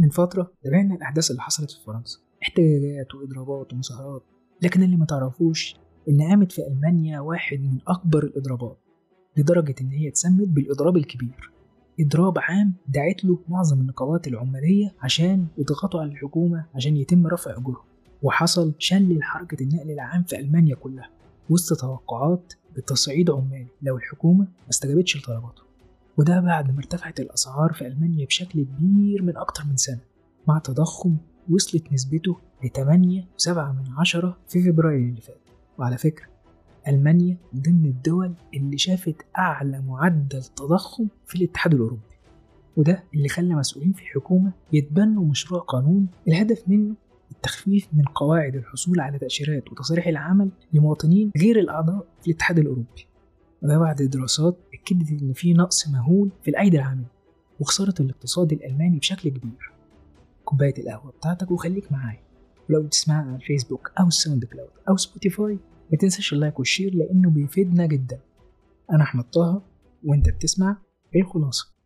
من فترة تابعنا الأحداث اللي حصلت في فرنسا. احتجاجات وإضرابات ومظاهرات لكن اللي ما تعرفوش إن قامت في ألمانيا واحد من أكبر الإضرابات لدرجة إن هي اتسمت بالإضراب الكبير. إضراب عام دعت له معظم النقابات العمالية عشان يضغطوا على الحكومة عشان يتم رفع أجورهم. وحصل شل لحركة النقل العام في ألمانيا كلها وسط توقعات بتصعيد عمالي لو الحكومة ما استجابتش لطلباته. وده بعد ما ارتفعت الأسعار في ألمانيا بشكل كبير من أكتر من سنة مع تضخم وصلت نسبته ل 8.7 من عشرة في فبراير اللي فات. وعلى فكرة ألمانيا من ضمن الدول اللي شافت أعلى معدل تضخم في الاتحاد الأوروبي. وده اللي خلى مسؤولين في الحكومة يتبنوا مشروع قانون الهدف منه التخفيف من قواعد الحصول على تأشيرات وتصريح العمل لمواطنين غير الأعضاء في الاتحاد الأوروبي. وده بعد دراسات أكدت إن في نقص مهول في الأيدي العاملة وخسارة الاقتصاد الألماني بشكل كبير. كوباية القهوة بتاعتك وخليك معايا. ولو بتسمعنا على الفيسبوك أو الساوند كلاود أو سبوتيفاي ما تنساش ال like وال share لأنه بيفيدنا جدا. أنا أحمد طه وأنت بتسمع الخلاصة.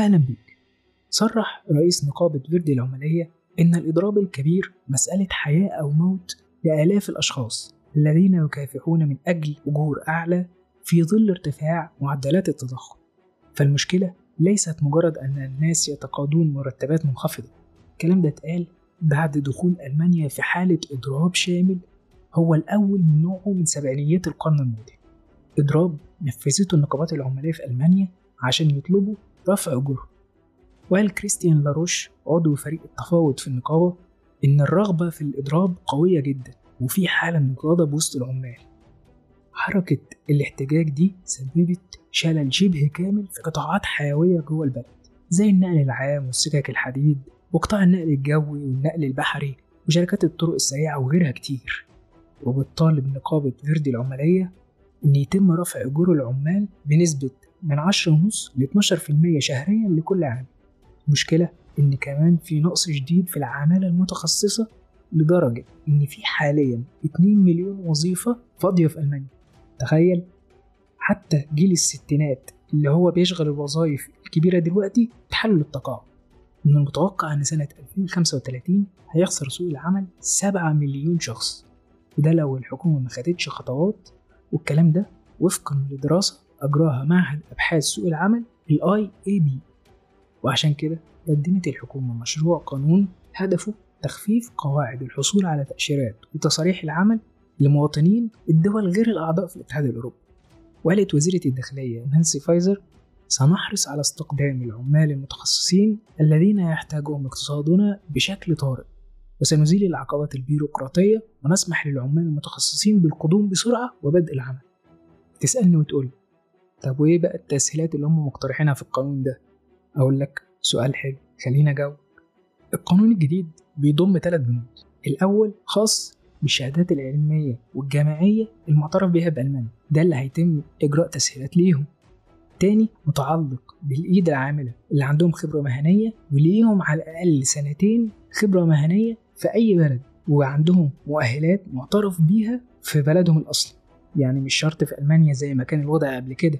أهلا بيك. صرح رئيس نقابة فيردي العمالية إن الإضراب الكبير مسألة حياة أو موت لآلاف الأشخاص الذين يكافحون من أجل أجور أعلى في ظل ارتفاع معدلات التضخم. فالمشكلة ليست مجرد أن الناس يتقاضون مرتبات منخفضة. الكلام ده اتقال بعد دخول ألمانيا في حالة إضراب شامل هو الأول من نوعه من سبعينيات القرن الماضي. إضراب نفذته النقابات العمالية في ألمانيا عشان يطلبوا رفع أجورهم وقال كريستيان لاروش عضو فريق التفاوض في النقابة إن الرغبة في الإضراب قوية جدا وفي حالة من الغضب وسط العمال. حركة الاحتجاج دي سببت شلل شبه كامل في قطاعات حيوية جوه البلد زي النقل العام والسكك الحديد وقطاع النقل الجوي والنقل البحري وشركات الطرق السريعة وغيرها كتير. وبتطالب نقابة فيردي العمالية إن يتم رفع أجور العمال بنسبة من 10.5 ل 12% شهريا لكل عام. المشكلة إن كمان في نقص شديد في العمالة المتخصصة لدرجة إن في حاليا 2 مليون وظيفة فاضية في ألمانيا. تخيل حتى جيل الستينات اللي هو بيشغل الوظائف الكبيرة دلوقتي اتحلوا للتقاعد من المتوقع أن سنة 2035 هيخسر سوق العمل 7 مليون شخص. وده لو الحكومة ما خدتش خطوات والكلام ده وفقا لدراسة أجراها معهد أبحاث سوق العمل ال IAB وعشان كده قدمت الحكومة مشروع قانون هدفه تخفيف قواعد الحصول على تأشيرات وتصاريح العمل لمواطنين الدول غير الأعضاء في الاتحاد الأوروبي. وقالت وزيرة الداخلية نانسي فايزر سنحرص على استقدام العمال المتخصصين الذين يحتاجهم اقتصادنا بشكل طارئ وسنزيل العقبات البيروقراطية ونسمح للعمال المتخصصين بالقدوم بسرعة وبدء العمل. تسألني وتقول طب وإيه بقى التسهيلات اللي هم مقترحينها في القانون ده؟ أقول لك سؤال حلو خلينا أجاوب. القانون الجديد بيضم ثلاث بنود. الأول خاص بالشهادات العلمية والجامعية المعترف بها بألمانيا. ده اللي هيتم إجراء تسهيلات ليهم. تاني متعلق بالإيد العاملة اللي عندهم خبرة مهنية وليهم على الأقل سنتين خبرة مهنية في أي بلد وعندهم مؤهلات معترف بيها في بلدهم الأصلي. يعني مش شرط في ألمانيا زي ما كان الوضع قبل كده.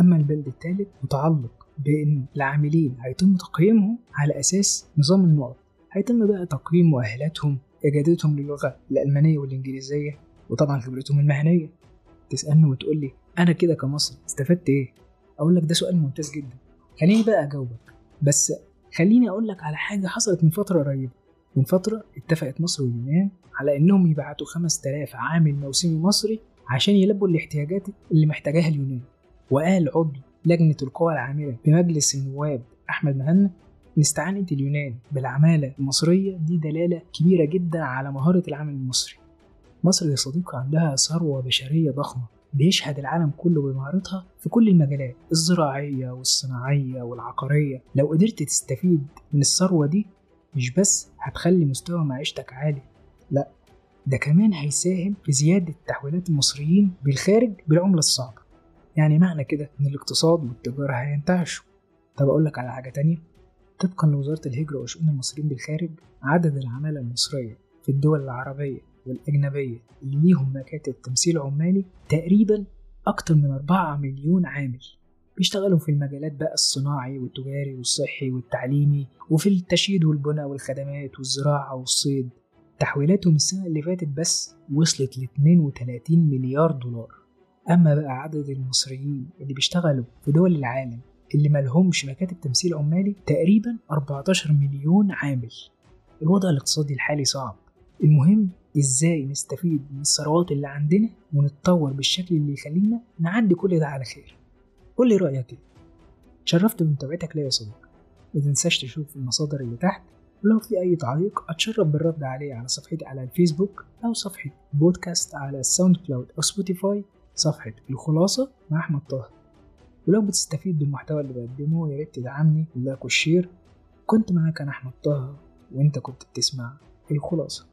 أما البند الثالث متعلق بأن العاملين هيتم تقييمهم على أساس نظام النقط. هيتم بقى تقييم مؤهلاتهم إجادتهم للغة الألمانية والإنجليزية وطبعا خبرتهم المهنية. تسألني وتقول لي أنا كده كمصري استفدت إيه؟ أقول لك ده سؤال ممتاز جدا. خليني بقى أجاوبك. بس خليني أقول لك على حاجة حصلت من فترة قريبة. من فترة اتفقت مصر واليونان على إنهم يبعتوا 5000 عامل موسمي مصري عشان يلبوا الاحتياجات اللي محتاجاها اليونان. وقال عضو لجنة القوى العاملة بمجلس النواب أحمد مهنا إن استعانة اليونان بالعمالة المصرية دي دلالة كبيرة جدا على مهارة العامل المصري. مصر يا صديقي عندها ثروة بشرية ضخمة بيشهد العالم كله بمهارتها في كل المجالات الزراعية والصناعية والعقارية. لو قدرت تستفيد من الثروة دي مش بس هتخلي مستوى معيشتك عالي لا ده كمان هيساهم في زيادة تحويلات المصريين بالخارج بالعملة الصعبة. يعني معنى كده إن الاقتصاد والتجارة هينتعشوا طب أقول لك على حاجة تانية. طبقا لوزارة الهجرة وشؤون المصريين بالخارج عدد العمالة المصرية في الدول العربية والأجنبية اللي ليهم مكاتب تمثيل عمالي تقريبا أكتر من 4 مليون عامل. بيشتغلوا في المجالات بقى الصناعي والتجاري والصحي والتعليمي وفي التشييد والبناء والخدمات والزراعة والصيد. تحويلاتهم السنة اللي فاتت بس وصلت ل 32 مليار دولار. أما بقى عدد المصريين اللي بيشتغلوا في دول العالم اللي ملهمش مكاتب تمثيل عمالي تقريبا 14 مليون عامل. الوضع الاقتصادي الحالي صعب. المهم إزاي نستفيد من الثروات اللي عندنا ونتطور بالشكل اللي يخلينا نعدي كل ده على خير؟ قول لي رأيك إيه؟ شرفت بمتابعتك ليا يا صديقي. ما تنساش تشوف المصادر اللي تحت. ولو في أي تعليق أتشرف بالرد عليه على صفحتي على الفيسبوك أو صفحة بودكاست على ساوند كلاود أو سبوتيفاي. صفحة الخلاصة مع أحمد طه. ولو بتستفيد بالمحتوى اللي بقدمه يا ريت تدعمني بال like وال share. كنت معاك أنا أحمد طه وأنت كنت بتسمع الخلاصة.